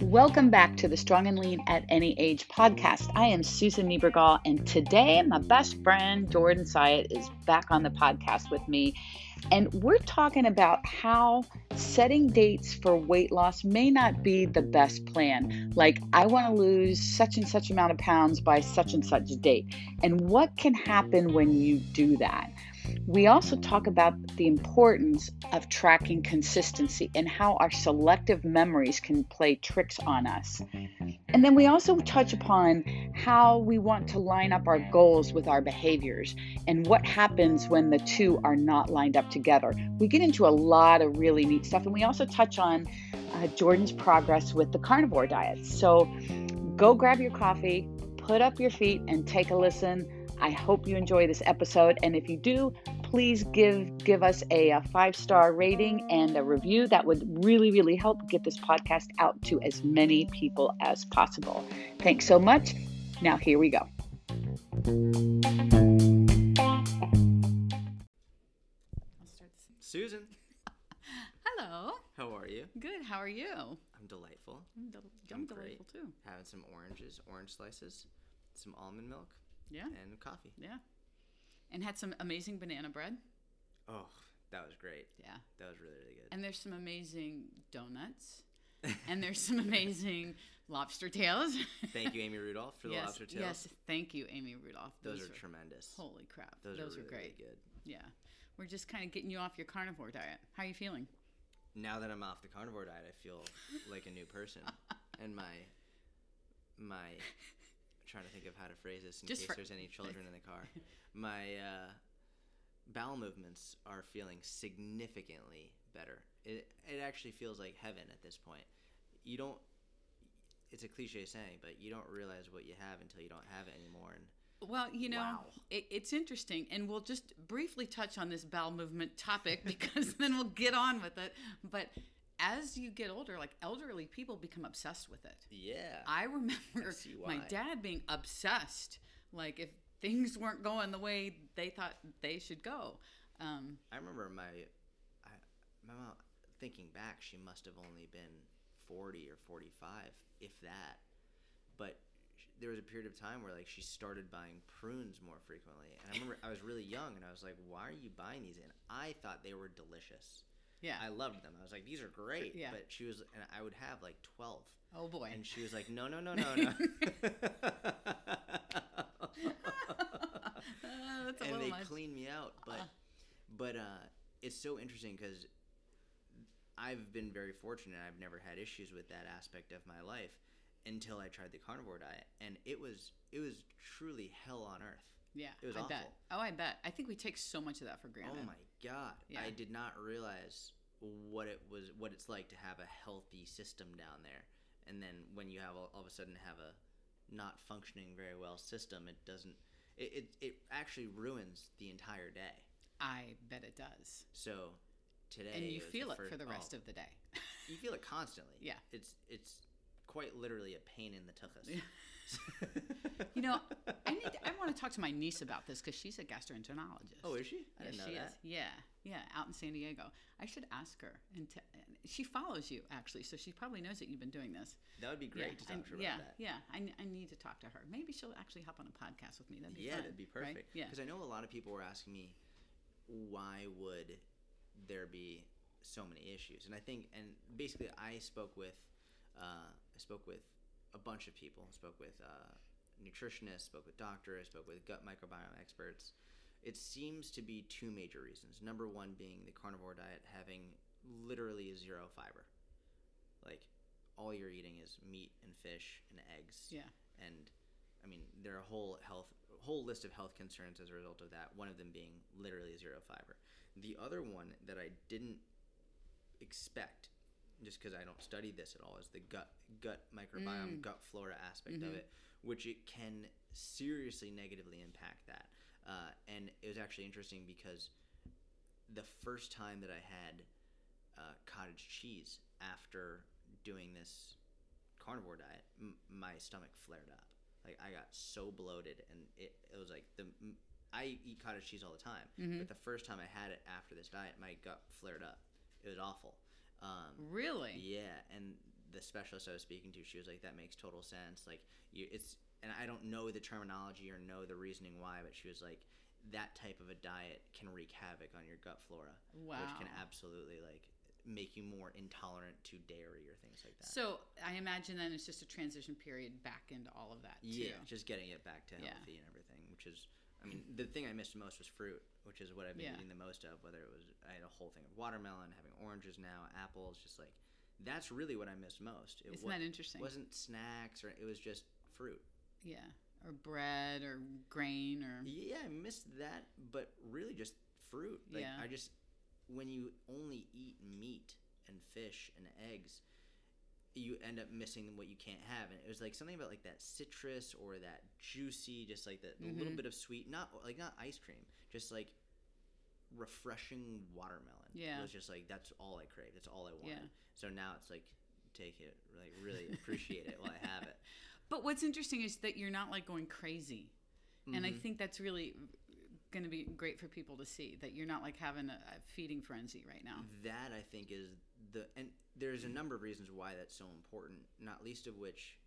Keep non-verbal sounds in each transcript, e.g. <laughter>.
Welcome back to the Strong and Lean at Any Age podcast. I am Susan Niebergall, and today my best friend Jordan Syatt is back on the podcast with me. And we're talking about how setting dates for weight loss may not be the best plan. Like, I want to lose such and such amount of pounds by such and such date. And what can happen when you do that? We also talk about the importance of tracking consistency and how our selective memories can play tricks on us. And then we also touch upon how we want to line up our goals with our behaviors and what happens when the two are not lined up together. We get into a lot of really neat stuff, and we also touch on uh, Jordan's progress with the carnivore diet. So go grab your coffee, put up your feet, and take a listen. I hope you enjoy this episode, and if you do, please give give us a, a five star rating and a review. That would really really help get this podcast out to as many people as possible. Thanks so much. Now here we go. Susan, <laughs> Hello. how are you? Good. How are you? I'm delightful. I'm, del- I'm I'm great. delightful too. Having some oranges, orange slices, some almond milk, Yeah. and coffee. Yeah. And had some amazing banana bread. Oh, that was great. Yeah. That was really, really good. And there's some amazing donuts. and there's some amazing <laughs> lobster tails. Thank you, Amy Rudolph, for the yes, lobster tails. Yes. Thank you, Amy Rudolph. Those, are were- tremendous. Holy crap. Those, Those, are really, great. really good. Yeah. We're just kind of getting you off your carnivore diet. How are you feeling? Now that I'm off the carnivore diet, I feel like a new person. <laughs> and my my trying to think of how to phrase this in Just case for- there's any children in the car. <laughs> My uh, bowel movements are feeling significantly better. It it actually feels like heaven at this point. You don't. It's a cliche saying, but you don't realize what you have until you don't have it anymore. And Well, you know, Wow. it, it's interesting, and we'll just briefly touch on this bowel movement topic <laughs> because then we'll get on with it. But as you get older, like elderly people become obsessed with it. yeah, I remember see my dad being obsessed, like if things weren't going the way they thought they should go. Um, I remember my, I, my mom. Thinking back, she must have only been forty or forty-five, if that. But sh- there was a period of time where like she started buying prunes more frequently, and I remember I was really young, and I was like, "Why are you buying these?" And I thought they were delicious. Yeah. I loved them. I was like, "These are great." Yeah. But she was, and I would have like 12. Oh boy. and she was like, "No, no, no, no, no." <laughs> That's a and they much. clean me out. But Uh. but uh, it's so interesting because I've been very fortunate. I've never had issues with that aspect of my life until I tried the carnivore diet, and it was it was truly hell on earth. Yeah, It was I awful. bet. Oh, I bet. I think we take so much of that for granted. Oh my god! Yeah. I did not realize what it was, what it's like to have a healthy system down there, and then when you have all, all of a sudden have a not functioning very well system, it doesn't. It, it, it actually ruins the entire day. I bet it does. So today, And you feel it first, for the rest oh, of the day. You feel it constantly. <laughs> Yeah. It's it's quite literally a pain in the tuchus. <laughs> <laughs> You know, I need. To, I want to talk to my niece about this because she's a gastroenterologist. oh, is she? I yeah, didn't know that. is. Yeah, yeah, out in San Diego. I should ask her. And t- she follows you actually, so she probably knows that you've been doing this. That would be great yeah, to talk I- to her yeah, about that. yeah. I, I need to talk to her. Maybe she'll actually hop on a podcast with me. That'd be yeah, fun, that'd be right? perfect. Yeah. Because I know a lot of people were asking me, why would there be so many issues? And I think, and basically, I spoke with, uh, I spoke with a bunch of people. I spoke with uh, nutritionists, spoke with doctors, spoke with gut microbiome experts. It seems to be two major reasons. Number one being the carnivore diet having literally zero fiber. Like, all you're eating is meat and fish and eggs Yeah. and I mean there are a whole health whole list of health concerns as a result of that. One of them being literally zero fiber. The other one that I didn't expect, just because I don't study this at all, is the gut gut microbiome, gut flora aspect of it, which it can seriously negatively impact that. Uh, and it was actually interesting because the first time that I had uh, cottage cheese after doing this carnivore diet, m- my stomach flared up. Like I got so bloated, and it, it was like the m- I eat cottage cheese all the time, but the first time I had it after this diet, my gut flared up. It was awful. Um, Really? yeah, and the specialist I was speaking to, she was like, "That makes total sense." Like, you, it's, and I don't know the terminology or know the reasoning why, but she was like, "That type of a diet can wreak havoc on your gut flora, which can absolutely like make you more intolerant to dairy or things like that." So I imagine then it's just a transition period back into all of that too. yeah, just getting it back to Yeah. healthy and everything, which is, I mean, the thing I missed most was fruit, which is what I've been Yeah. eating the most of. Whether it was, I had a whole thing of watermelon, having oranges now, apples, just like that's really what I missed most. It Isn't that interesting? wasn't snacks or it was just fruit. Yeah. Or bread or grain or Yeah, I missed that, but really just fruit. Like Yeah. I just when you only eat meat and fish and eggs, you end up missing what you can't have. And it was like something about like that citrus or that juicy, just like that a little bit of sweet, not like not ice cream, just like refreshing watermelon. Yeah. It was just like that's all I crave That's all I want Yeah. So now it's like take it, like really appreciate it while I have it. <laughs> But what's interesting is that you're not like going crazy. And I Mhm. think that's really going to be great for people to see that you're not like having a, a feeding frenzy right now. That I think is the and there's a number of reasons why that's so important. Not least of which,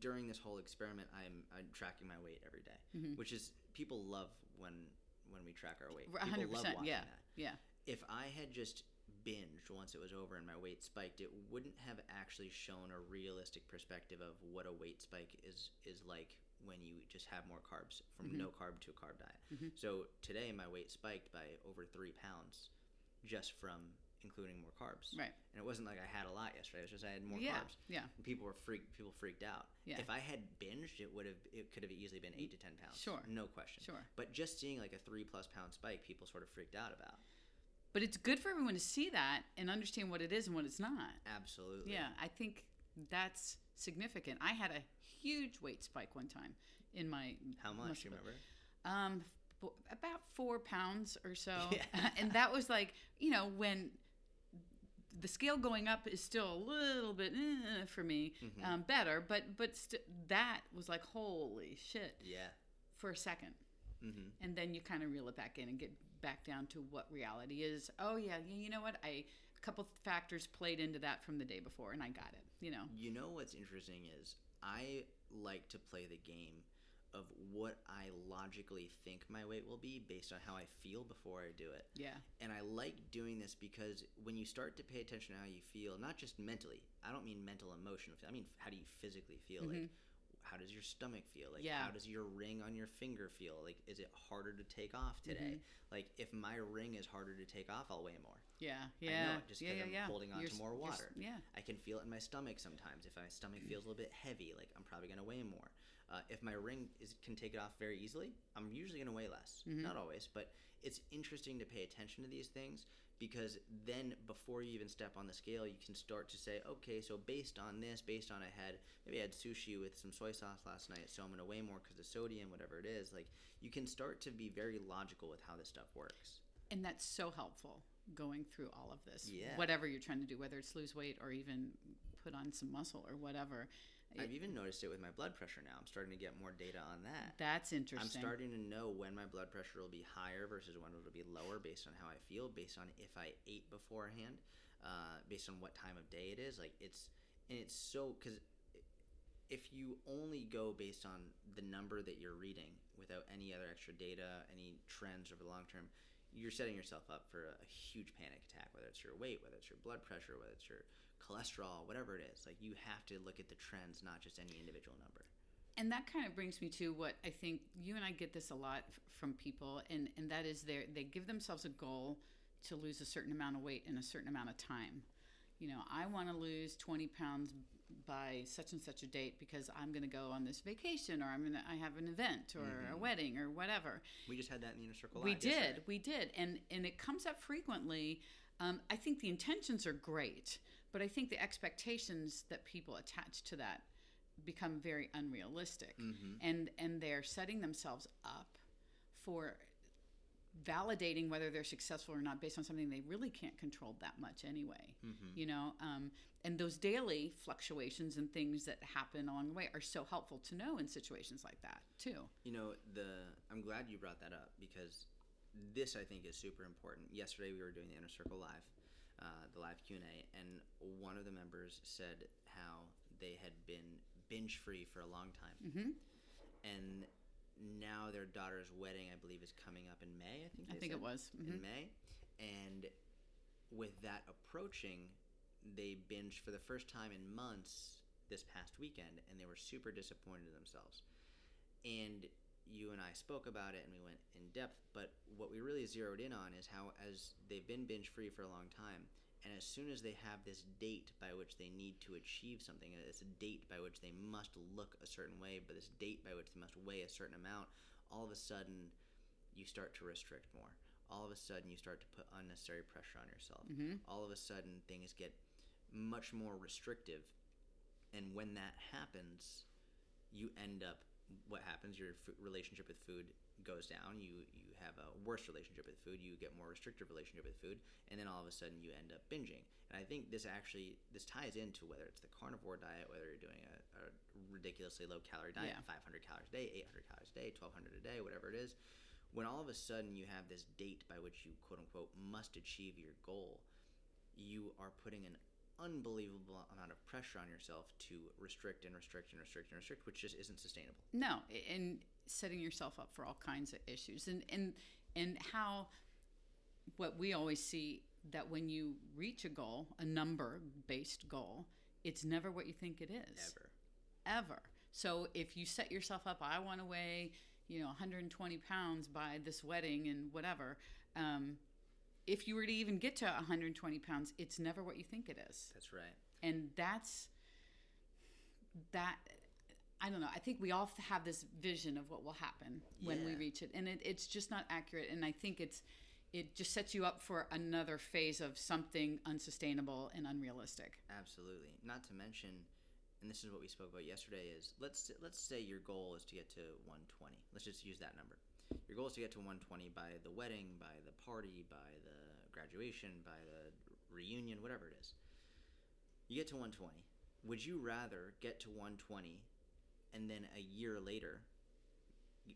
during this whole experiment, I'm I'm tracking my weight every day, Mhm. which is people love when when we track our weight. People 100%, love watching yeah. that. Yeah. If I had just binged once it was over and my weight spiked, it wouldn't have actually shown a realistic perspective of what a weight spike is is like when you just have more carbs from Mhm. no carb to a carb diet. Mhm. So today my weight spiked by over three pounds just from including more carbs. Right. And it wasn't like I had a lot yesterday. It was just I had more yeah. carbs. Yeah. And people were freak. People freaked out. Yeah. If I had binged, it would have. It could have easily been eight to ten pounds. Sure. No question. Sure. But just seeing like a three plus pound spike, people sort of freaked out about. But it's good for everyone to see that and understand what it is and what it's not. Absolutely. Yeah, I think that's significant. I had a huge weight spike one time in my How much? muscle- You remember? Um, about four pounds or so, <laughs> Yeah. and that was like you know when the scale going up is still a little bit eh, for me Mhm. um, better, but but st- that was like holy shit Yeah. for a second, Mm-hmm. and then you kind of reel it back in and get back down to what reality is. Oh yeah, yeah, you know what? I a couple factors played into that from the day before, and I got it. You know. You know what's interesting is I like to play the game of what I logically think my weight will be based on how I feel before I do it. Yeah. And I like doing this because when you start to pay attention to how you feel, not just mentally, I don't mean mental emotional, I mean how do you physically feel? Like how does your stomach feel? Like Mm-hmm. Yeah. how does your ring on your finger feel? Like is it harder to take off today? Mm-hmm. Like if my ring is harder to take off, I'll weigh more. Yeah. I Yeah. know it just because Yeah. I'm yeah. holding on You're to more water. Yeah. I can feel it in my stomach sometimes. If my stomach feels a little bit heavy, like I'm probably going to weigh more. Uh, if my ring is can take it off very easily, I'm usually going to weigh less. Mhm. Not always, but it's interesting to pay attention to these things because then before you even step on the scale, you can start to say, okay, so based on this, based on I had maybe I had sushi with some soy sauce last night, so I'm going to weigh more because of sodium, whatever it is. Like you can start to be very logical with how this stuff works. And that's so helpful going through all of this. Yeah. Whatever you're trying to do, whether it's lose weight or even put on some muscle or whatever. I've even noticed it with my blood pressure now. I'm starting to get more data on that. That's interesting. I'm starting to know when my blood pressure will be higher versus when it'll be lower based on how I feel, based on if I ate beforehand, uh, based on what time of day it is. Like it's and it's so because if you only go based on the number that you're reading without any other extra data, any trends over the long term, you're setting yourself up for a huge panic attack. Whether it's your weight, whether it's your blood pressure, whether it's your cholesterol, whatever it is. Like you have to look at the trends, not just any individual number. and that kind of brings me to what I think you and I get this a lot from people, and, and that is they they give themselves a goal to lose a certain amount of weight in a certain amount of time. You know, I want to lose 20 pounds by such and such a date because I'm going to go on this vacation or I'm going to I have an event or a Mhm. wedding or whatever. We just had that in the inner circle. We yesterday. did, we did, and and it comes up frequently. Um, I think the intentions are great, but I think the expectations that people attach to that become very unrealistic, Mhm. and and they're setting themselves up for validating whether they're successful or not based on something they really can't control that much anyway. Mhm. You know, um, and those daily fluctuations and things that happen along the way are so helpful to know in situations like that too. You know, the I'm glad you brought that up because this I think is super important. Yesterday we were doing the Inner Circle Live, uh, the live Q and A, and one of the members said how they had been binge free for a long time, Mm-hmm. and now their daughter's wedding, I believe, is coming up in May. I think. I think it was. in Mhm. May, and with that approaching, they binged for the first time in months this past weekend, and they were super disappointed in themselves. And you and I spoke about it, and we went in depth. But what we really zeroed in on is how, as they've been binge free for a long time, and as soon as they have this date by which they need to achieve something, it's a date by which they must look a certain way, but this date by which they must weigh a certain amount, all of a sudden you start to restrict more. All of a sudden you start to put unnecessary pressure on yourself. Mhm. All of a sudden things get much more restrictive. And when that happens, you end up what happens your f- relationship with food goes down you you have a worse relationship with food you get more restrictive relationship with food and then all of a sudden you end up binging and i think this actually this ties into whether it's the carnivore diet whether you're doing a, a ridiculously low calorie diet Yeah. 500 calories a day 800 calories a day 1200 a day whatever it is when all of a sudden you have this date by which you quote unquote must achieve your goal you are putting an unbelievable amount of pressure on yourself to restrict and restrict and restrict and restrict which just isn't sustainable No, and setting yourself up for all kinds of issues, and and and how what we always see that when you reach a goal, a number based goal, it's never what you think it is ever ever. So if you set yourself up, I want to weigh, you know, 120 pounds by this wedding and whatever. Um, if you were to even get to 120 pounds, it's never what you think it is that's right and that's that i don't know i think we all have this vision of what will happen when we reach it and it, it's just not accurate and i think it's it just sets you up for another phase of something unsustainable and unrealistic Absolutely. Not to mention, and this is what we spoke about yesterday. Is let's let's say your goal is to get to 120. Let's just use that number. Your goal is to get to 120 by the wedding, by the party, by the graduation, by the reunion, whatever it is. You get to 120. Would you rather get to 120 and then a year later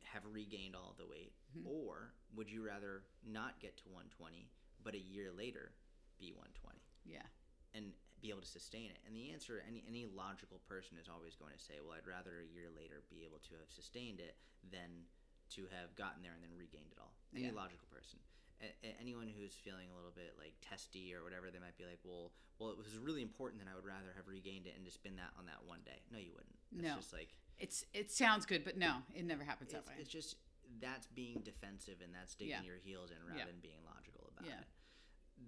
have regained all the weight, Mhm. or would you rather not get to 120 but a year later be 120? yeah and be able to sustain it? And the answer, any any logical person is always going to say, well, I'd rather a year later be able to have sustained it than to have gotten there and then regained it all. Any Yeah. logical person. A- anyone who's feeling a little bit like testy or whatever, they might be like, well, well, it was really important, then I would rather have regained it and just been that on that one day. No, you wouldn't. It's No. just like it's it sounds good but no it never happens that way it's just that's being defensive and that's digging Yeah. your heels in rather Yeah. than being logical about it.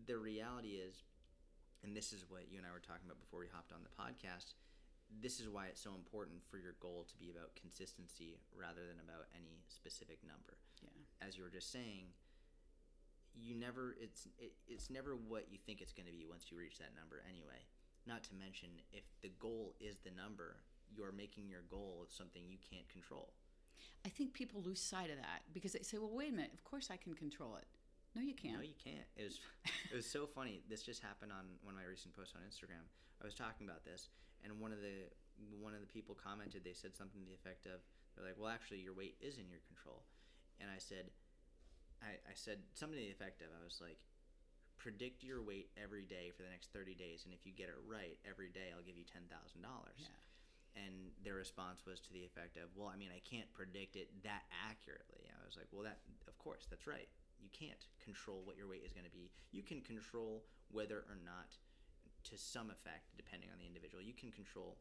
The reality is, and this is what you and I were talking about before we hopped on the podcast. This is why it's so important for your goal to be about consistency rather than about any specific number. yeah As you were just saying, you never it's it, it's never what you think it's going to be once you reach that number anyway. Not to mention if the goal is the number, you're making your goal something you can't control. i think people lose sight of that because they say well wait a minute of course i can control it no you can't No, you can't. It was it was so funny. This just happened on one of my recent posts on Instagram. I was talking about this, and one of the one of the people commented. They said something to the effect of, "They're like, well, actually, your weight is in your control." And I said, I, I said something to the effect of, I was like, predict your weight every day for the next 30 days, and if you get it right every day, I'll give you ten thousand dollars. Yeah. And their response was to the effect of, "Well, I mean, I can't predict it that accurately." I was like, "Well, that of course, that's right. You can't control what your weight is going to be. You can control whether or not, to some effect, depending on the individual, you can control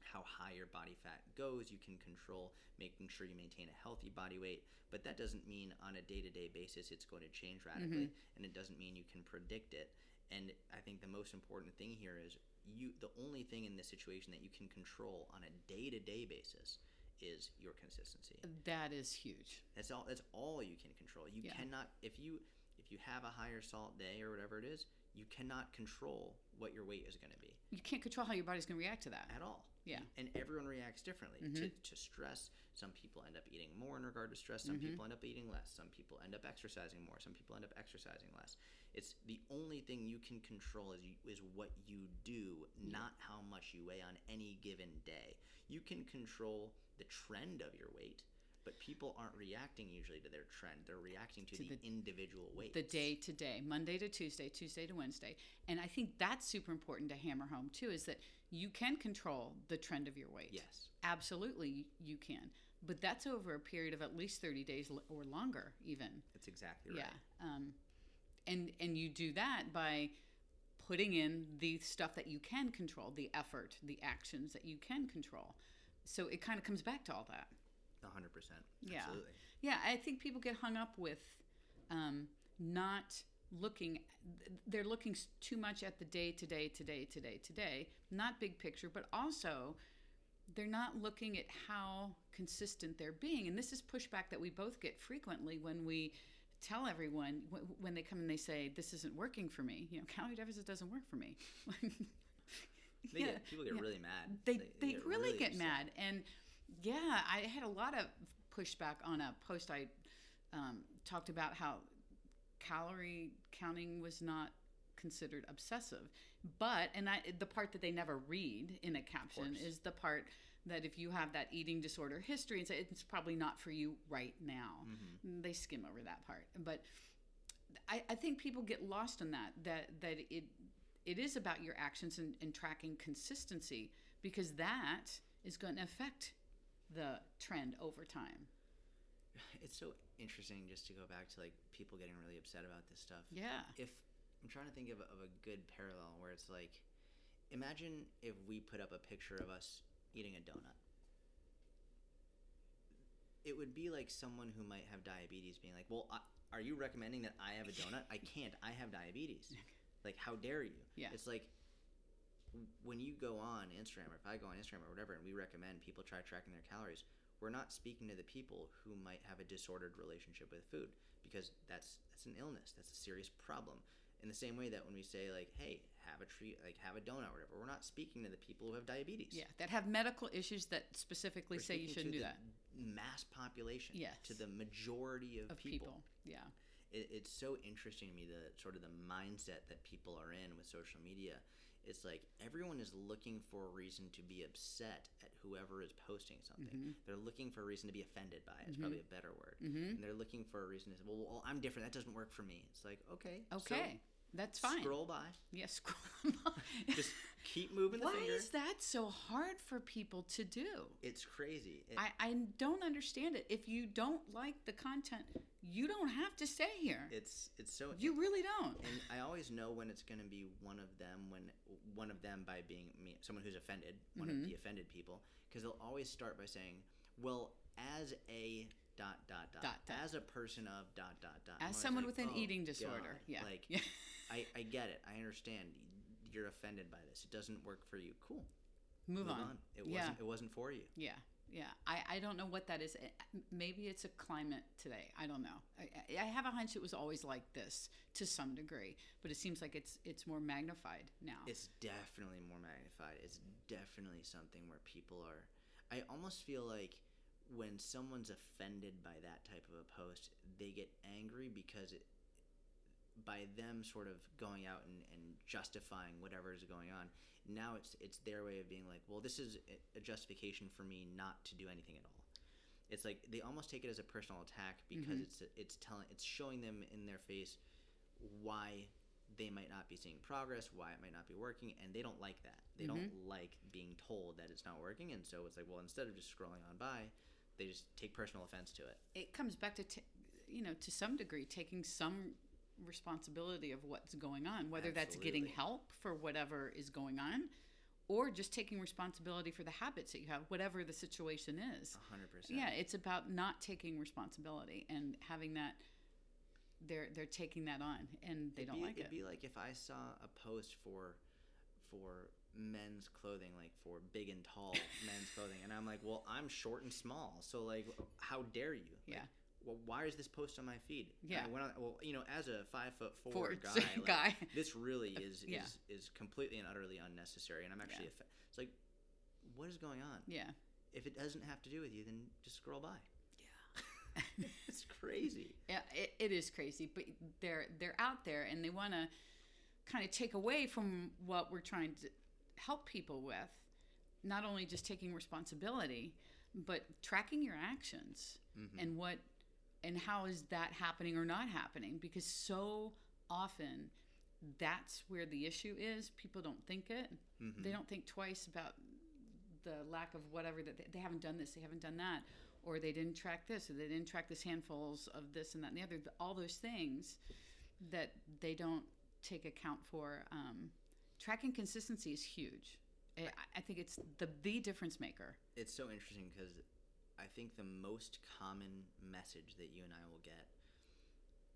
how high your body fat goes. You can control making sure you maintain a healthy body weight, but that doesn't mean on a day to day basis it's going to change mm-hmm. radically, and it doesn't mean you can predict it. And I think the most important thing here is you. The only thing in this situation that you can control on a day to day basis is your consistency. that is huge That's all. That's all you can control. You Yeah. cannot if you if you have a higher salt day or whatever it is, you cannot control what your weight is going to be you can't control how your body's going to react to that at all. Yeah. And everyone reacts differently to, mm-hmm. to stress. Some people end up eating more in regard to stress. Some mm-hmm. people end up eating less. Some people end up exercising more. Some people end up exercising less. It's the only thing you can control is you, is what you do, not how much you weigh on any given day. You can control the trend of your weight, But people aren't reacting usually to their trend. They're reacting to, To the, the- individual weight. the day to day, Monday to Tuesday, Tuesday to Wednesday. And I think that's super important to hammer home too is that you can control the trend of your weight. Yes. Absolutely, you can. But that's over a period of at least 30 days or longer, even. That's exactly right. Yeah. Um, and, and you do that by putting in the stuff that you can control, the effort, the actions that you can control. So it kind of comes back to all that. A hundred percent. Yeah. Absolutely. Yeah, I think people get hung up with um, not looking. They're looking too much at the day to day, today, today, today. Not big picture, but also they're not looking at how consistent they're being. And this is pushback that we both get frequently when we tell everyone when they come and they say this isn't working for me. You know, calorie deficit doesn't work for me. <laughs> They Yeah, get, people get yeah. really mad. they they, get really, get upset. mad and yeah i had a lot of pushback on a post i um, talked about how calorie counting was not considered obsessive. But and i the part that they never read in a caption is the part that if you have that eating disorder history and say it's probably not for you right now. Mm-hmm. they skim over that part. But I, I think people get lost in that that that it it is about your actions and, and tracking consistency because that is going to affect the trend over time It's so interesting just to go back to like people getting really upset about this stuff. yeah If I'm trying to think of, of a good parallel where it's like, imagine if we put up a picture of us eating a donut. It would be like someone who might have diabetes being like, "Well, I, are you recommending that I have a donut? I can't. I have diabetes. <laughs> Like, how dare you?" Yeah. It's like when you go on Instagram, or if I go on Instagram or whatever, and we recommend people try tracking their calories, we're not speaking to the people who might have a disordered relationship with food because that's that's an illness. That's a serious problem. In the same way that when we say like, "Hey, have a treat, like have a donut, or whatever," we're not speaking to the people who have diabetes. yeah that have medical issues that specifically We're say you shouldn't do that Mass population. Yes. To the majority of, of people, yeah it, it's so interesting to me the sort of the mindset that people are in with social media it's like everyone is looking for a reason to be upset at whoever is posting something. Mm-hmm. they're looking for a reason to be offended by it. it's probably a better word. Mm-hmm. and they're looking for a reason to say well, well i'm different. That doesn't work for me. It's like okay so okay that's fine. scroll by. Yes <laughs> scroll by. just keep moving the why finger. is that so hard for people to do? It's crazy. It- I, I don't understand it. If you don't like the content you don't have to stay here. It's it's so you really don't. And I always know when it's going to be one of them when one of them by being me someone who's offended one Mm-hmm. of the offended people because they'll always start by saying well as a dot dot dot, Dot, dot. as a person of dot dot dot. As someone like, with an "Oh, eating disorder. God." yeah. like yeah. <laughs> I, I get it. I understand. You're offended by this. It doesn't work for you. Cool. Move, on. it yeah. wasn't it wasn't for you. Yeah yeah I, I don't know what that is Eh, maybe it's a climate today i don't know I, I- I have a hunch it was always like this to some degree but it seems like it's it's more magnified now It's definitely more magnified. It's definitely something where people are. I almost feel like when someone's offended by that type of a post, they get angry because it, by them sort of going out and, and justifying whatever is going on, now it's it's their way of being like, well, this is a- justification for me not to do anything at all. It's like they almost take it as a personal attack because mm-hmm. it's it's telling it's showing them in their face why they might not be seeing progress, why it might not be working, and they don't like that. They don't mm-hmm. like being told that it's not working, and so it's like, well, instead of just scrolling on by, they just take personal offense to it. it comes back to t- you know to some degree taking some responsibility of what's going on whether that's getting help for whatever is going on or just taking responsibility for the habits that you have whatever the situation is hundred percent. yeah it's about not taking responsibility and having that they're they're taking that on and they it'd don't be, like it'd it be like if I saw a post for for men's clothing, like for big and tall <laughs> men's clothing, and I'm like, well, I'm short and small, so like, how dare you? Like, Yeah. Well, why is this post on my feed? Yeah. I well, you know, as a five foot four guy, <laughs> like, guy. this really <laughs> is Yeah. is is completely and utterly unnecessary, and I'm actually, Yeah. it's like, what is going on? yeah If it doesn't have to do with you, then just scroll by. Yeah. <laughs> it's crazy. Yeah, it, it is crazy, but they're they're out there and they want to kind of take away from what we're trying to help people with. Not only just taking responsibility, but tracking your actions. Mhm. and what and how is that happening or not happening? Because so often that's where the issue is. People don't think it. Mhm. they don't think twice about the lack of whatever that they, they haven't done this they haven't done that or they didn't track this or they didn't track this handfuls of this and that and the other all those things that they don't take account for um, tracking consistency is huge. I, I think it's the the difference maker. It's so interesting because I think the most common message that you and I will get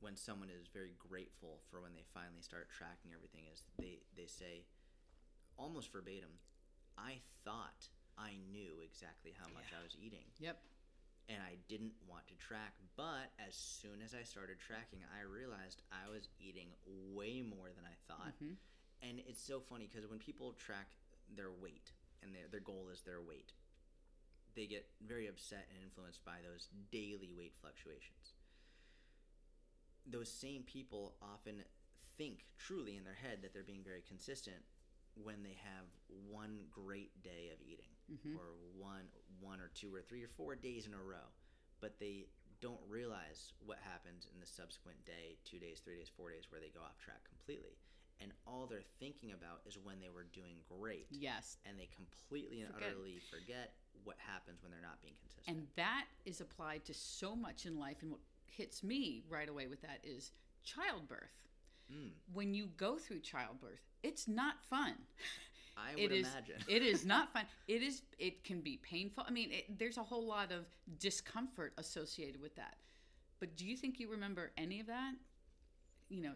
when someone is very grateful for when they finally start tracking everything is they they say almost verbatim, I thought I knew exactly how much Yeah. I was eating yep and I didn't want to track, but as soon as I started tracking, I realized I was eating way more than I thought. Mhm. And it's so funny because when people track their weight and their, their goal is their weight, they get very upset and influenced by those daily weight fluctuations. Those same people often think truly in their head that they're being very consistent when they have one great day of eating Mhm. or one one or two or three or four days in a row but they don't realize what happens in the subsequent day two days three days four days where they go off track completely and all they're thinking about is when they were doing great yes and they completely and Forget. utterly forget what happens when they're not being consistent And that is applied to so much in life. And what hits me right away with that is childbirth. Mm. When you go through childbirth, it's not fun. i <laughs> would is. imagine it is not <laughs> fun. It is. It can be painful. I mean, it, there's a whole lot of discomfort associated with that. But do you think you remember any of that? You know,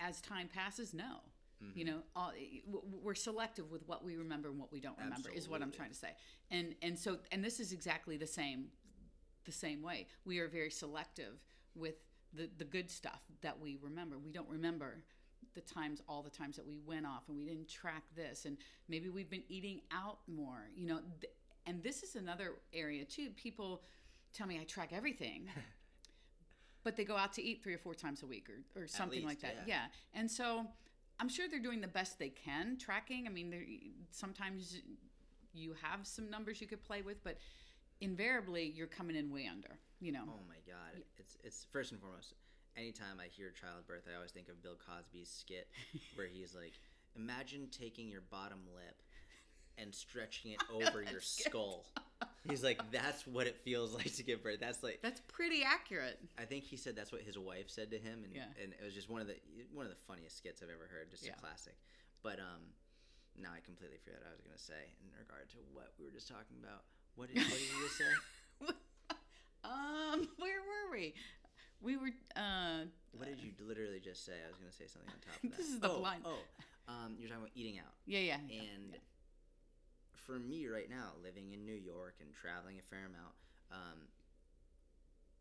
as time passes, no. Mm-hmm. You know, all, we're selective with what we remember and what we don't remember is what I'm trying to say. And and so and this is exactly the same the same way. We are very selective with the the good stuff that we remember. We don't remember the times all the times that we went off and we didn't track this and maybe we've been eating out more. You know, th- and this is another area too. People tell me I track everything. <laughs> But they go out to eat three or four times a week or, or something like that. yeah. Yeah. And so I'm sure they're doing the best they can tracking. I mean, sometimes you have some numbers you could play with, but invariably you're coming in way under. You know. Oh my god! It's it's first and foremost. Anytime I hear childbirth, I always think of Bill Cosby's skit <laughs> where he's like, "Imagine taking your bottom lip and stretching it over <laughs> your skull." He's like, "That's what it feels <laughs> like to give birth." That's like, That's pretty accurate. I think he said that's what his wife said to him, and Yeah. and it was just one of the one of the funniest skits I've ever heard. Just Yeah. a classic. But um, now I completely forgot what I was gonna say in regard to what we were just talking about. What did, what did you just say? <laughs> um, where were we? We were. Uh, What did you literally just say? I was going to say something on top of <laughs> that. This is the oh, blind- Oh, um, you're talking about eating out. yeah, yeah. yeah. For me right now, living in New York and traveling a fair amount, um,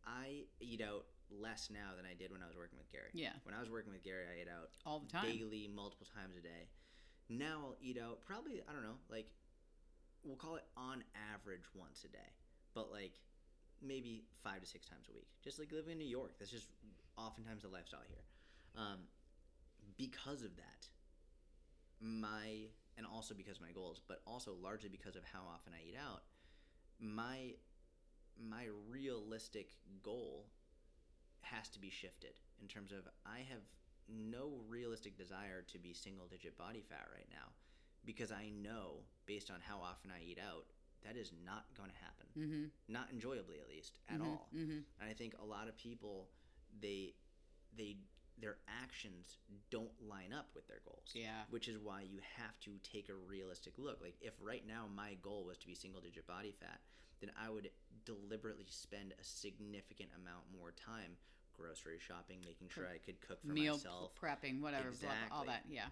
I eat out less now than I did when I was working with Gary. Yeah. When I was working with Gary, I ate out all the time. daily, multiple times a day. Now I'll eat out probably, I don't know, like, we'll call it on average once a day, but like maybe five to six times a week. Just like living in New York, that's just oftentimes the lifestyle here. Um, because of that, my, and also because of my goals, but also largely because of how often I eat out, my, my realistic goal has to be shifted in terms of I have no realistic desire to be single digit body fat right now because I know based on how often I eat out that is not going to happen. Mm-hmm. Not enjoyably at least at Mhm, all. mhm. And I think a lot of people they they their actions don't line up with their goals. Yeah. Which is why you have to take a realistic look. Like if right now my goal was to be single digit body fat, then I would deliberately spend a significant amount more time grocery shopping, making sure I could cook for Meal myself. prepping, whatever, blah, blah, all that. Yeah.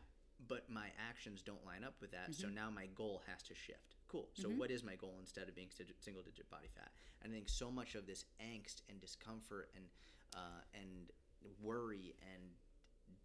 But my actions don't line up with that, so Mm-hmm. now my goal has to shift. Cool. So what is my goal instead of being single digit body fat? And I think so much of this angst and discomfort and uh, and worry and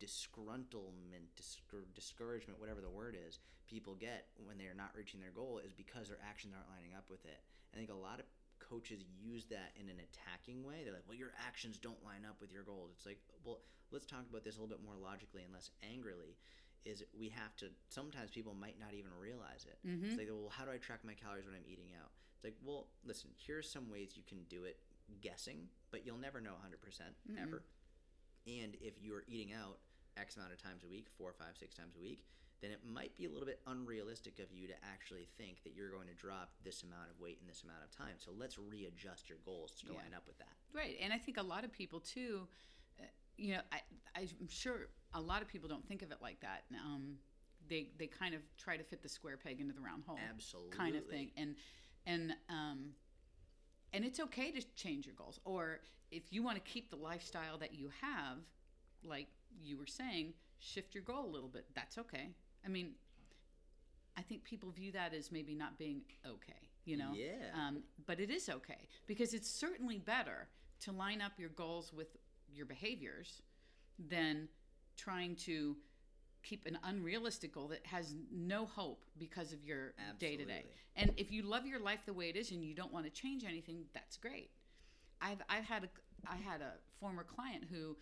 disgruntlement, discour- discouragement, whatever the word is, people get when they are not reaching their goal is because their actions aren't lining up with it. I think a lot of coaches use that in an attacking way. They're like, "Well, your actions don't line up with your goals." It's like, well, let's talk about this a little bit more logically and less angrily. Is we have to. Sometimes people might not even realize it. Mm-hmm. It's like, well, how do I track my calories when I'm eating out? It's like, well, listen, here's some ways you can do it guessing, but you'll never know 100% ever. And if you're eating out X amount of times a week, four, five, six times a week, then it might be a little bit unrealistic of you to actually think that you're going to drop this amount of weight in this amount of time. So let's readjust your goals to Yeah. line up with that. Right, and I think a lot of people too. Uh, you know, I, I'm sure a lot of people don't think of it like that. Um, they they kind of try to fit the square peg into the round hole, Absolutely. kind of thing. And and um, and it's okay to change your goals, or if you want to keep the lifestyle that you have, like you were saying, shift your goal a little bit. That's okay. I mean, I think people view that as maybe not being okay. You know, Yeah. um, but it is okay because it's certainly better to line up your goals with your behaviors than trying to keep an unrealistic goal that has no hope because of your day to day. And if you love your life the way it is and you don't want to change anything, that's great. I've I've had a I had a former client who,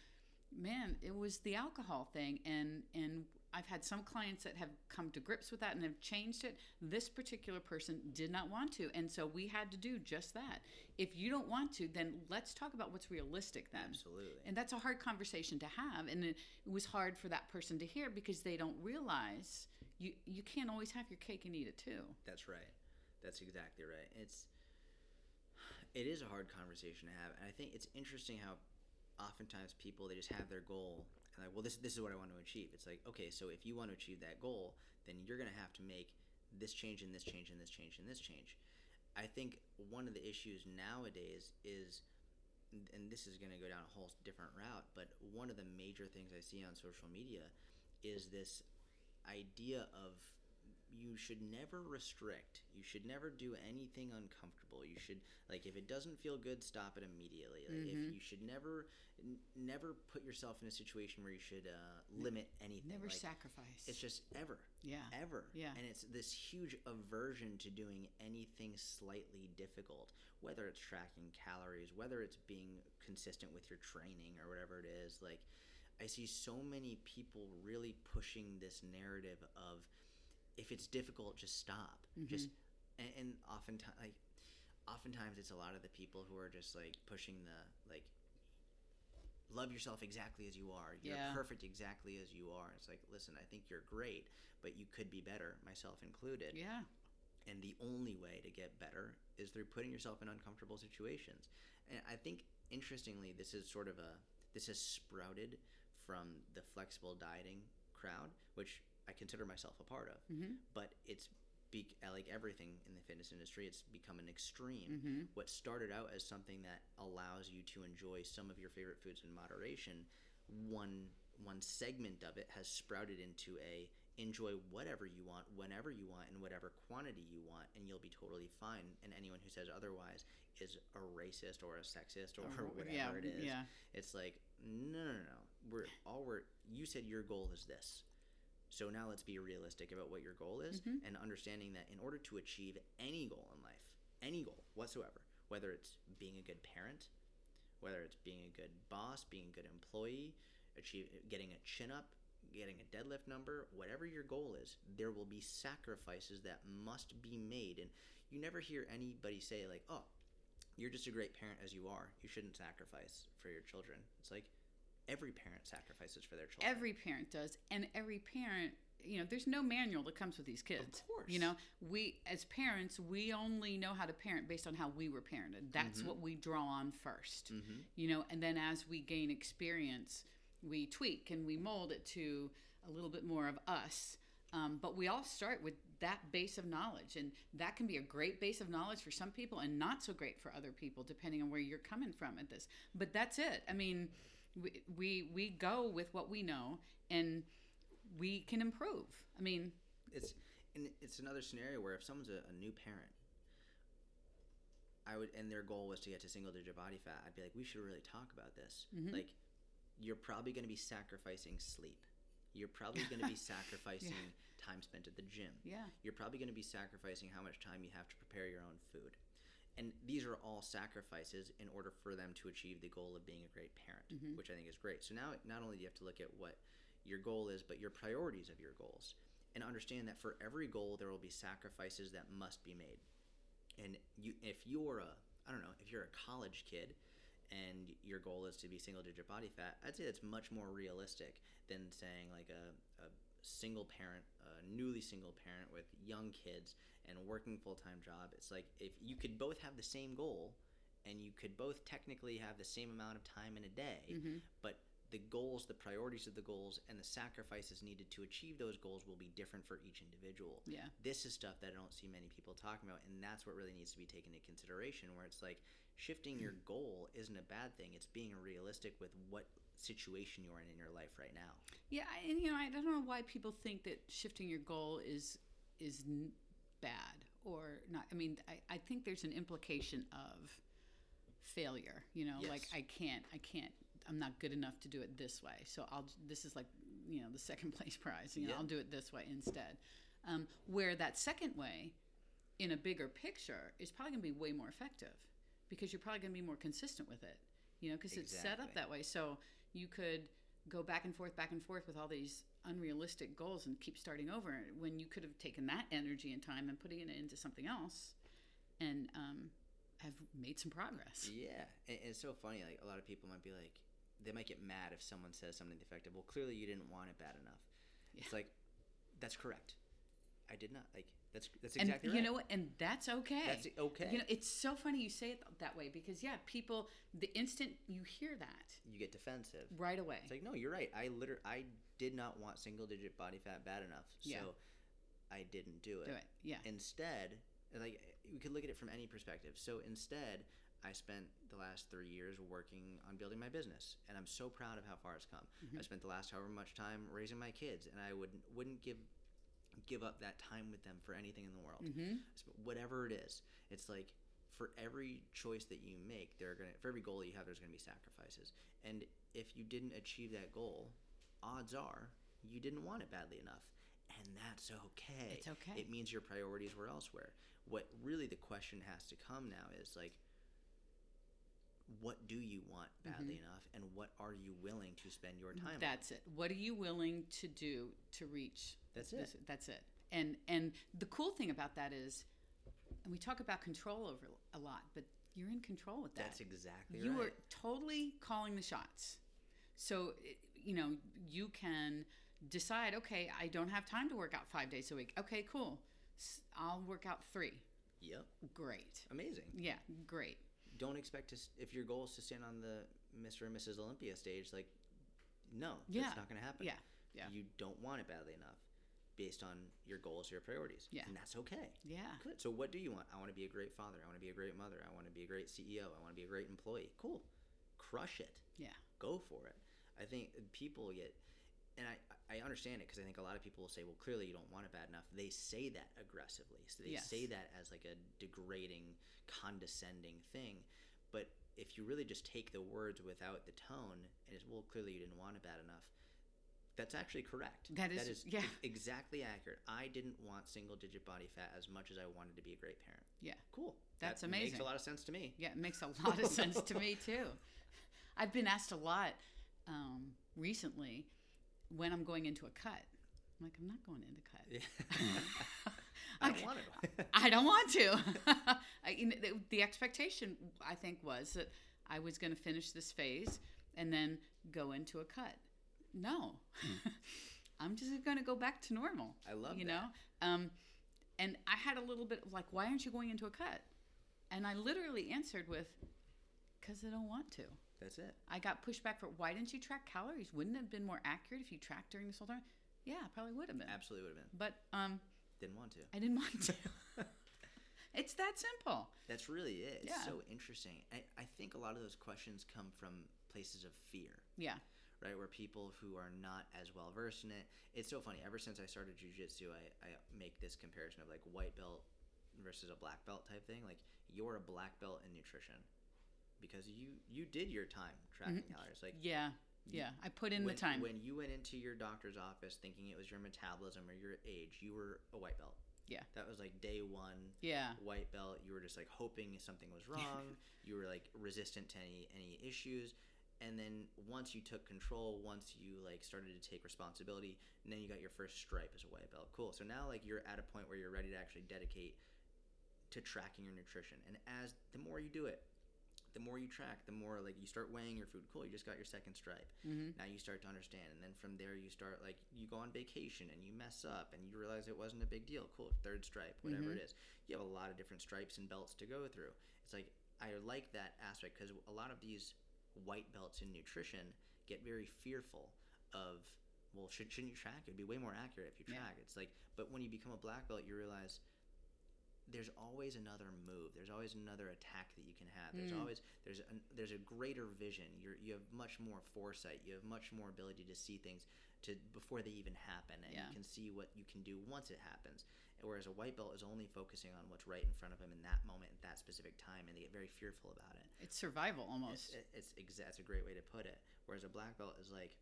man, it was the alcohol thing, and and I've had some clients that have come to grips with that and have changed it. This particular person did not want to, and so we had to do just that. If you don't want to, then let's talk about what's realistic then. Absolutely. And that's a hard conversation to have, and it, was hard for that person to hear because they don't realize you you can't always have your cake and eat it too. That's right. That's exactly right. It's it is a hard conversation to have, and I think it's interesting how oftentimes people they just have their goal like, well, this this is what I want to achieve. It's like, okay, so if you want to achieve that goal, then you're going to have to make this change and this change and this change and this change. I think one of the issues nowadays is and this is going to go down a whole different route, but one of the major things I see on social media is this idea of you should never restrict. You should never do anything uncomfortable. You should like if it doesn't feel good, stop it immediately. Like Mm-hmm. if you should never n- never put yourself in a situation where you should uh, limit anything. Never like, sacrifice. It's just ever yeah. ever. Yeah. And it's this huge aversion to doing anything slightly difficult, whether it's tracking calories, whether it's being consistent with your training or whatever it is. Like, I see so many people really pushing this narrative of if it's difficult, just stop. Mm-hmm. Just and, and oftentimes, like, oftentimes it's a lot of the people who are just like pushing the like love yourself exactly as you are. You're Yeah. perfect exactly as you are. It's like, listen, I think you're great, but you could be better, myself included. Yeah. And the only way to get better is through putting yourself in uncomfortable situations. And I think interestingly, this is sort of a this has sprouted from the flexible dieting crowd, which I consider myself a part of. Mm-hmm. But it's be, like everything in the fitness industry, it's become an extreme. Mm-hmm. What started out as something that allows you to enjoy some of your favorite foods in moderation, one one segment of it has sprouted into a enjoy whatever you want, whenever you want, in whatever quantity you want, and you'll be totally fine. And anyone who says otherwise is a racist or a sexist or, Or- <laughs> whatever yeah, it is. yeah. It's like no, no, no. We're all we're. You said your goal is this. So now let's be realistic about what your goal is Mm-hmm. and understanding that in order to achieve any goal in life, any goal whatsoever, whether it's being a good parent, whether it's being a good boss, being a good employee, achieve getting a chin up, getting a deadlift number, whatever your goal is, there will be sacrifices that must be made and you never hear anybody say like, "Oh, you're just a great parent as you are. You shouldn't sacrifice for your children." It's like every parent sacrifices for their children. Every parent does, and every parent, you know, there's no manual that comes with these kids. of course. You know, we as parents, we only know how to parent based on how we were parented. That's what we draw on 1st Mhm. You know, and then as we gain experience, we tweak and we mold it to a little bit more of us. Um, but we all start with that base of knowledge, and that can be a great base of knowledge for some people and not so great for other people, depending on where you're coming from at this. But that's it. I mean, we we, we go with what we know, and we can improve. I mean, it's and it's another scenario where if someone's a, a new parent i would and their goal was to get to single digit body fat i'd be like we should really talk about this. Mhm. like you're probably going to be sacrificing sleep. You're probably going to be <laughs> sacrificing time spent at the gym. Yeah, you're probably going to be sacrificing how much time you have to prepare your own food and these are all sacrifices in order for them to achieve the goal of being a great parent Mhm. which i think is great. So now not only do you have to look at what your goal is but your priorities of your goals. And understand that for every goal there will be sacrifices that must be made. And you if you're a, I don't know, if you're a college kid and your goal is to be single digit body fat, I'd say that's much more realistic than saying like a, a single parent, a newly single parent with young kids and working full time job. It's like if you could both have the same goal and you could both technically have the same amount of time in a day, Mhm. but the goals, the priorities of the goals, and the sacrifices needed to achieve those goals will be different for each individual Yeah. this is stuff that I don't see many people talking about, and that's what really needs to be taken into consideration. Where it's like shifting your <clears throat> goal isn't a bad thing; it's being realistic with what situation you're in in your life right now. Yeah, and you know, I don't know why people think that shifting your goal is is n- bad or not. I mean, I, I think there's an implication of failure. You know, like I can't, I can't, I'm not good enough to do it this way. So I'll. This is like you know the second <laughs> place prize. You know, Yeah. I'll do it this way instead. Um, where that second way, in a bigger picture, is probably going to be way more effective because you're probably going to be more consistent with it. You know, because it's set up that way. So you could go back and forth, back and forth with all these unrealistic goals and keep starting over when you could have taken that energy and time and putting it into something else and um, have made some progress. Yeah, and, it's so funny. Like a lot of people might be like, they might get mad if someone says something defective. Well, clearly you didn't want it bad enough. It's like, that's correct. I did not like. That's that's And exactly you know what? And that's okay. That's okay. You know, it's so funny you say it that way because yeah, people the instant you hear that you get defensive. right away. It's like, no, you're right. I literally, I did not want single digit body fat bad enough, so Yeah. I didn't do it. do it. Yeah. Instead, like we could look at it from any perspective. So instead, I spent the last three years working on building my business, and I'm so proud of how far it's come. Mm-hmm. I spent the last however much time raising my kids, and I would wouldn't give give up that time with them for anything in the world. Mhm. Whatever it is, it's like for every choice that you make, there are gonna for every goal that you have, there's gonna be sacrifices. And if you didn't achieve that goal, odds are you didn't want it badly enough, and that's okay. It's okay. It means your priorities were elsewhere. What really the question has to come now is like, what do you want badly enough, and what are you willing to spend your time? on? Mm-hmm. That's it. What are you willing to do to reach? That's this- it. That's it. And and the cool thing about that is, and we talk about control over a lot, but you're in control with that. That's exactly right. you right. are totally calling the shots. So you know you can decide. Okay, I don't have time to work out five days a week. Okay, cool. i'll work out three. Yep, Great. amazing. Yeah, great. Don't expect to if your goal is to stand on the Mr. and Mrs. Olympia stage like no Yeah. that's not going to happen Yeah, yeah. you don't want it badly enough based on your goals your priorities Yeah. and that's okay Yeah. good so what do you want I want to be a great father I want to be a great mother I want to be a great CEO I want to be a great employee cool crush it Yeah. go for it I think people get and I, I understand it because I think a lot of people will say, well, clearly you don't want it bad enough. They say that aggressively. So they Yes. say that as like a degrading, condescending thing. But if you really just take the words without the tone, and it's, well, clearly you didn't want it bad enough, that's actually correct. That that is- is yeah. exactly accurate. I didn't want single digit body fat as much as I wanted to be a great parent. Yeah. Cool. That's that Makes amazing. a lot of sense to me. Yeah, it makes a lot of sense to me too. <laughs> I've been asked a lot um, recently when I'm going into a cut. I'm like, I'm not going into cut. Yeah. <laughs> I don't want it. I don't want to. <laughs> I, you know, the, the expectation, I think, was that I was going to finish this phase and then go into a cut. No, <laughs> I'm just going to go back to normal. I love you that. know. Um, and I had a little bit of like, why aren't you going into a cut? And I literally answered with, because I don't want to. That's it. I got pushback for why didn't you track calories? Wouldn't it have been more accurate if you tracked during this whole time? Yeah, probably would have been. Absolutely would have been. But um, Didn't want to. I didn't want to. <laughs> it's that simple. That's really it. It's Yeah. so interesting. I, I think a lot of those questions come from places of fear, Yeah. right? Where people who are not as well versed in it. It's so funny. Ever since I started jujitsu, I, I make this comparison of like white belt versus a black belt type thing. Like you're a black belt in nutrition because you you did your time tracking mm-hmm. calories. Like Yeah. Yeah. I put in when, the time. When you went into your doctor's office thinking it was your metabolism or your age, you were a white belt. Yeah. That was like day one yeah. white belt you were just like hoping something was wrong <laughs> you were like resistant to any any issues and then once you took control once you like started to take responsibility and then you got your first stripe as a white belt cool so now like you're at a point where you're ready to actually dedicate to tracking your nutrition. And as the more you do it, the more you track, the more like you start weighing your food. Cool, you just got your second stripe. Mm-hmm. Now you start to understand, and then from there you start like you go on vacation and you mess up and you realize it wasn't a big deal. Cool, third stripe, whatever Mm-hmm. it is. You have a lot of different stripes and belts to go through. It's like I like that aspect because a lot of these white belts in nutrition get very fearful of well should, shouldn't you track it'd be way more accurate if you Yeah. track it's like but when you become a black belt you realize there's always another move. There's always another attack that you can have. There's Mm. always there's a, there's a greater vision. You're you have much more foresight. You have much more ability to see things to before they even happen, and Yeah. you can see what you can do once it happens. Whereas a white belt is only focusing on what's right in front of him in that moment, at that specific time, and they get very fearful about it. It's survival almost. It, it's exa- that's a great way to put it. Whereas a black belt is like,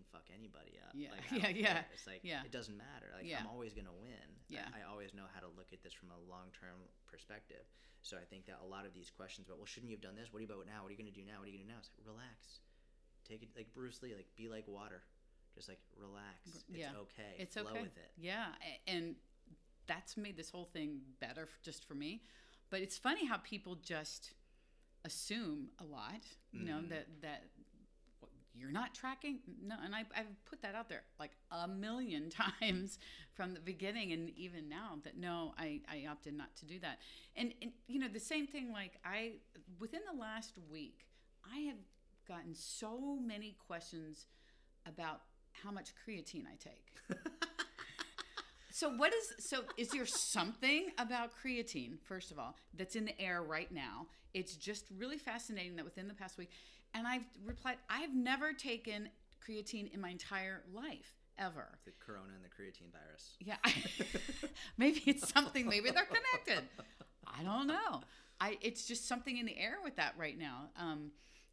can fuck anybody up. Yeah, Like, <laughs> yeah, yeah, care. It's like yeah. it doesn't matter. Like Yeah. I'm always gonna win. Yeah. I, I always know how to look at this from a long term perspective. So I think that a lot of these questions about well, shouldn't you have done this? What are you about now? What are you gonna do now? What are you gonna do now? It's like relax. Take it like Bruce Lee, like be like water. Just like relax. It's yeah. okay. It's Flow okay. with it. Yeah, and that's made this whole thing better just for me. But it's funny how people just assume a lot, you know, Mhm. that that you're not tracking. No, and I, I've put that out there like a million <laughs> times from the beginning, and even now that no, I, I opted not to do that. And, and you know, the same thing. Like I, within the last week, I have gotten so many questions about how much creatine I take. <laughs> So what is so is there something about creatine first of all that's in the air right now? It's just really fascinating that within the past week and I've replied I've never taken creatine in my entire life ever. the corona and the creatine virus. Yeah. <laughs> maybe it's something maybe they're connected. I don't know. I it's just something in the air with that right now. Um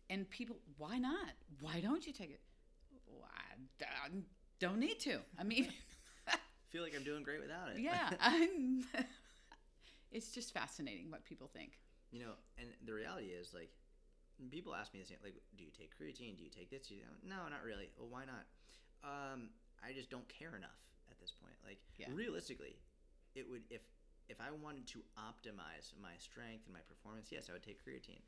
and people why not? Why don't you take it? Well, I, don't need to. I mean I <laughs> feel like I'm doing great without it. yeah <laughs> I'm, it's just fascinating what people think You know, and the reality is like people ask me the same like do you take creatine? Do you take this? Do you, no, not really. Well, why not? Um, I just don't care enough at this point. Like Yeah. realistically, it would if if I wanted to optimize my strength and my performance, yes, I would take creatine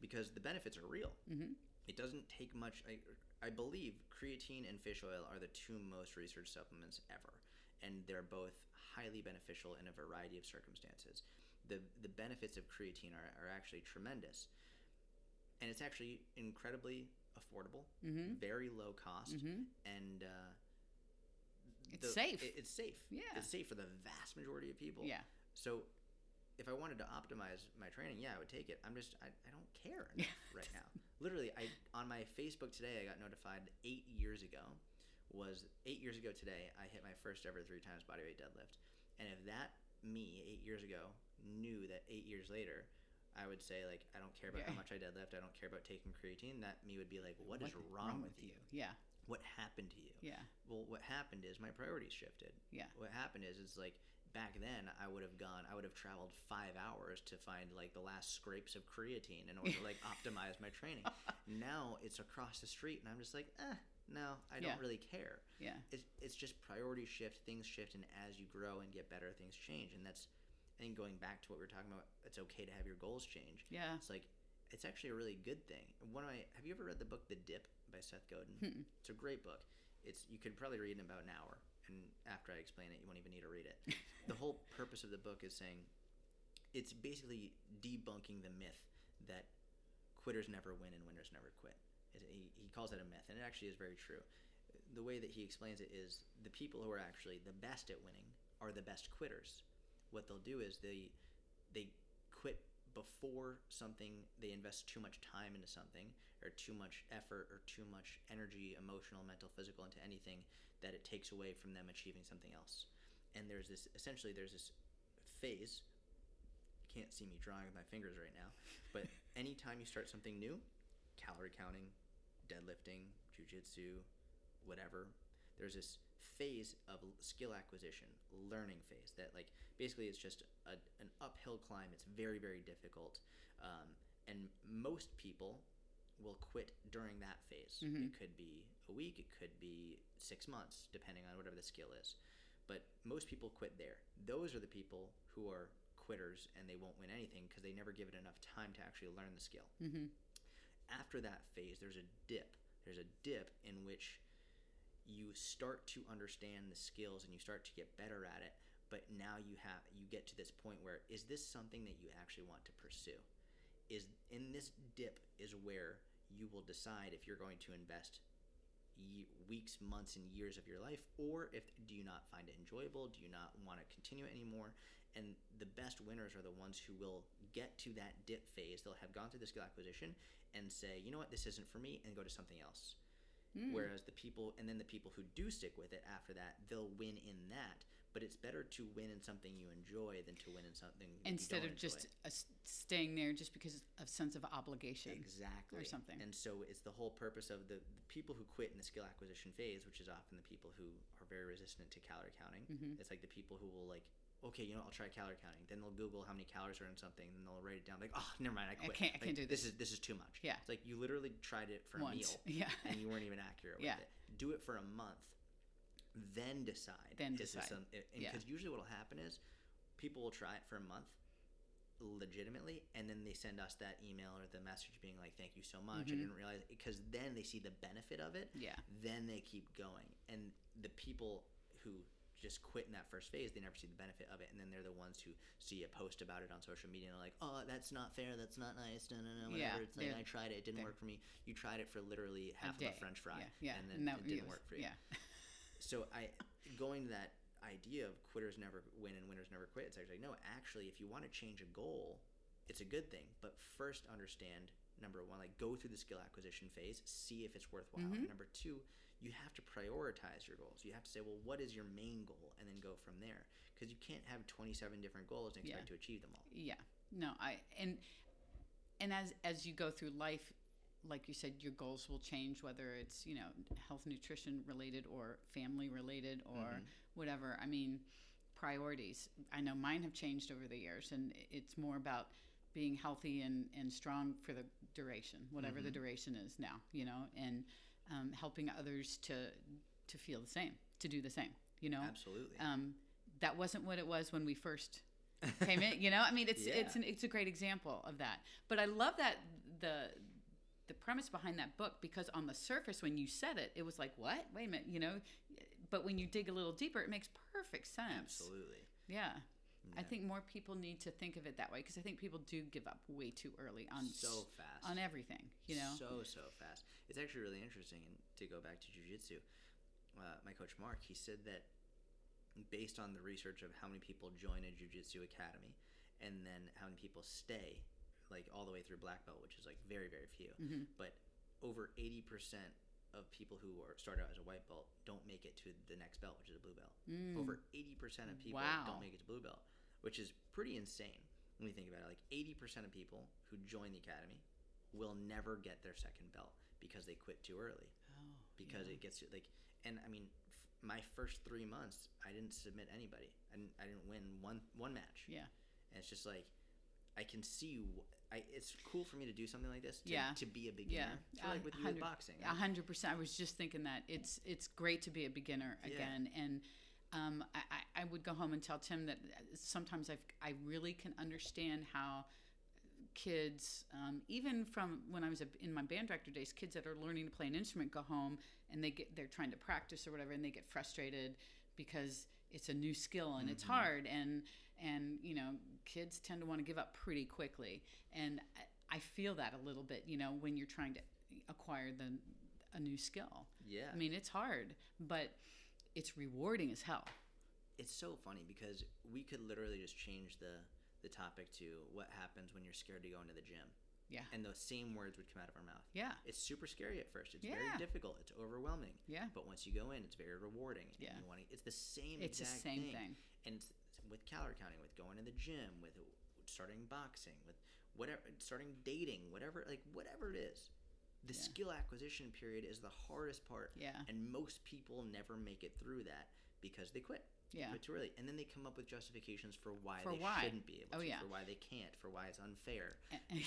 because the benefits are real. Mhm. It doesn't take much. I, I believe creatine and fish oil are the two most researched supplements ever, and they're both highly beneficial in a variety of circumstances. the The benefits of creatine are, are actually tremendous, and it's actually incredibly affordable, Mhm. very low cost, Mhm. and uh, It's safe. it- it's safe. Yeah. it's safe for the vast majority of people. yeah So, if I wanted to optimize my training, yeah, I would take it. I'm just I, I don't care right now. Literally, I on my Facebook today, I got notified eight years ago was eight years ago today. I hit my first ever three times bodyweight deadlift, and if that me eight years ago knew that eight years later. I would say like I don't care about how much I deadlift. I don't care about taking creatine. That me would be like, what is wrong, with you? yeah What happened to you? yeah Well, what happened is my priorities shifted. Yeah. What happened is, it's like back then I would have gone, I would have traveled five hours to find like the last scrapes of creatine in order to like <laughs> optimize my training. now it's across the street, and I'm just like, eh, no, I don't Yeah. really care. yeah It's it's just priority shift, things shift, and as you grow and get better, things change, and that's. Think going back to what we were talking about, it's okay to have your goals change. yeah It's like it's actually a really good thing. One of my have you ever read the book The Dip by Seth Godin? Mm-mm. It's a great book. It's you could probably read it in about an hour, and after I explain it, you won't even need to read it. <laughs> the whole purpose of the book is saying it's basically debunking the myth that quitters never win and winners never quit. It- He, he calls it a myth, and it actually is very true. The way that he explains it is the people who are actually the best at winning are the best quitters. What they'll do is they they quit before something they invest too much time into something or too much effort or too much energy emotional mental physical into anything that it takes away from them achieving something else. And there's this essentially there's this phase you can't see me drawing with my fingers right now but <laughs> anytime you start something new calorie counting deadlifting jujitsu whatever there's this phase of skill acquisition learning phase that like basically it's just a, an uphill climb it's very very difficult um, and most people will quit during that phase Mhm. it could be a week it could be six months depending on whatever the skill is but most people quit there those are the people who are quitters and they won't win anything because they never give it enough time to actually learn the skill. Mm-hmm. After that phase, there's a dip. There's a dip in which you start to understand the skills and you start to get better at it. But now you have you get to this point where is this something that you actually want to pursue? Is in this dip is where you will decide if you're going to invest weeks, months, and years of your life, or if do you not find it enjoyable? Do you not want to continue it anymore? And the best winners are the ones who will get to that dip phase. They'll have gone through the skill acquisition and say, you know what, this isn't for me, and go to something else. Mm. Whereas the people, and then the people who do stick with it after that, they'll win in that. But it's better to win in something you enjoy than to win in something Instead you of just enjoy. uh, staying there just because of sense of obligation. exactly or something. And so it's the whole purpose of the, the people who quit in the skill acquisition phase, which is often the people who are very resistant to calorie counting. Mhm. It's like the people who will like, okay, you know, I'll try calorie counting. Then they'll Google how many calories are in something, and they'll write it down. Like, oh, <laughs> never mind, I quit. can't- I can't do This this. is this is too much. Yeah. It's like you literally tried it for a meal. <laughs> Yeah. and you weren't even accurate Yeah. with it. Do it for a month, then decide. Then decide. some- and Yeah. because usually what will happen is people will try it for a month legitimately and then they send us that email or the message being like thank you so much i Mhm. didn't realize because then they see the benefit of it Yeah. then they keep going and the people who just quit in that first phase they never see the benefit of it and then they're the ones who see a post about it on social media and are like oh that's not fair that's not nice no no no whatever Yeah, it's like i tried it it didn't work for me you tried it for literally half of a french fry Yeah. Yeah. and then it didn't was- work for you Yeah. <laughs> so I going to that idea of quitters never win and winners never quit. It's actually no. Actually, if you want to change a goal, it's a good thing. But first, understand number one, like go through the skill acquisition phase, see if it's worthwhile. Mhm. Number two, you have to prioritize your goals. You have to say, well, what is your main goal, and then go from there. Because you can't have twenty-seven different goals and expect Yeah. to achieve them all. Yeah. No, I and and as as you go through life, like you said, your goals will change whether it's, you know, health nutrition related or family related or Mhm. whatever. I mean, priorities. I know mine have changed over the years and it's more about being healthy and, and strong for the duration, whatever the Mhm. duration is now, you know, and um, helping others to to feel the same, to do the same, you know. Absolutely. Um, that wasn't what it was when we first came in. You know, I mean, it's <laughs> it's an, it's a great example of that. But I love that the the premise behind that book because on the surface, when you said it, it was like, what? Wait a minute, you know. But when you dig a little deeper, it makes perfect sense. Absolutely. Yeah. I think more people need to think of it that way because I think people do give up way too early on so fast on everything. You know. so so fast it's actually really interesting and to go back to jiu-jitsu uh, my coach mark he said that based on the research of how many people join a jiu-jitsu academy and then how many people stay like all the way through black belt which is like very very few Mhm. but over 80% of people who are start out as a white belt don't make it to the next belt which is a blue belt Mm. over 80% of people Wow. don't make it to blue belt which is pretty insane when you think about it like 80% of people who join the academy will never get their second belt because they quit too early Oh, because yeah. it gets you like and i mean f- my first three months i didn't submit anybody i didn't, I didn't win one one match Yeah. and it's just like i can see wh- I, it's cool for me to do something like this to, Yeah. to be a beginner so like with you with boxing A hundred percent. I was just thinking that it's it's great to be a beginner Yeah. again, and um, I, I- I would go home and tell Tim that sometimes I I really can understand how kids, um, even from when I was a, in my band director days, kids that are learning to play an instrument go home and they get they're trying to practice or whatever, and they get frustrated because it's a new skill and it's Mhm. hard and and you know kids tend to want to give up pretty quickly. And I, I feel that a little bit you know when you're trying to acquire the a new skill. Yeah. I mean it's hard but it's rewarding as hell. It's so funny because we could literally just change the the topic to what happens when you're scared to go into the gym. Yeah. And those same words would come out of our mouth. Yeah. It's super scary at first. It's Yeah. very difficult. It's overwhelming. Yeah. But once you go in it's very rewarding. Yeah. you want to, it's the same it's the same thing. thing. And with calorie counting with going to the gym with starting boxing with whatever starting dating whatever like whatever it is. The Yeah. skill acquisition period is the hardest part. Yeah. And most people never make it through that because they quit yeah early and then they come up with justifications for why For they why. shouldn't be able Oh, to yeah. for why they can't for why it's unfair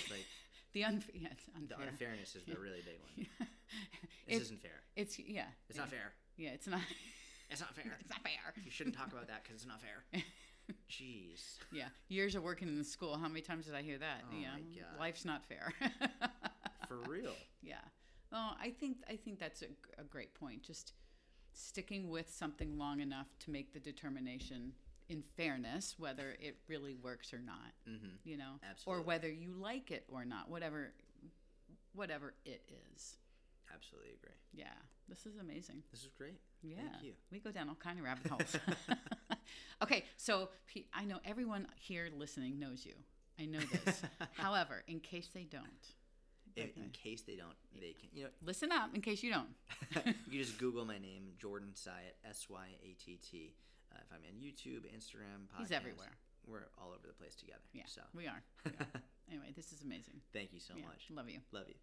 like <laughs> the unfair yeah, it's the unfairness is the <laughs> really big one Yeah. this it's, isn't fair it's yeah it's not fair yeah it's not it's not fair <laughs> it's not fair you shouldn't talk about that because it's not fair Jeez. Yeah, years of working in the school. How many times did I hear that? Oh yeah, my um, God. life's not fair. For real. yeah. Well, I think I think that's a, a great point. Just sticking with something long enough to make the determination in fairness whether it really works or not. Mm-hmm. You know, Absolutely. or whether you like it or not. Whatever, whatever it is. Absolutely agree. Yeah, this is amazing. This is great. Yeah, Thank you. we go down all kind of rabbit holes. <laughs> okay, so i know everyone here listening knows you. I know this. <laughs> However, in case they don't, In, Okay. in case they don't, they can. You know, listen up. In case you don't. <laughs> <laughs> you just Google my name, Jordan Syatt, S Y A T T. Uh, if I'm on YouTube, Instagram, podcast, He's everywhere. We're all over the place together. Yeah, So we are. <laughs> We are. anyway, this is amazing. thank you so Yeah, much. Love you. Love you.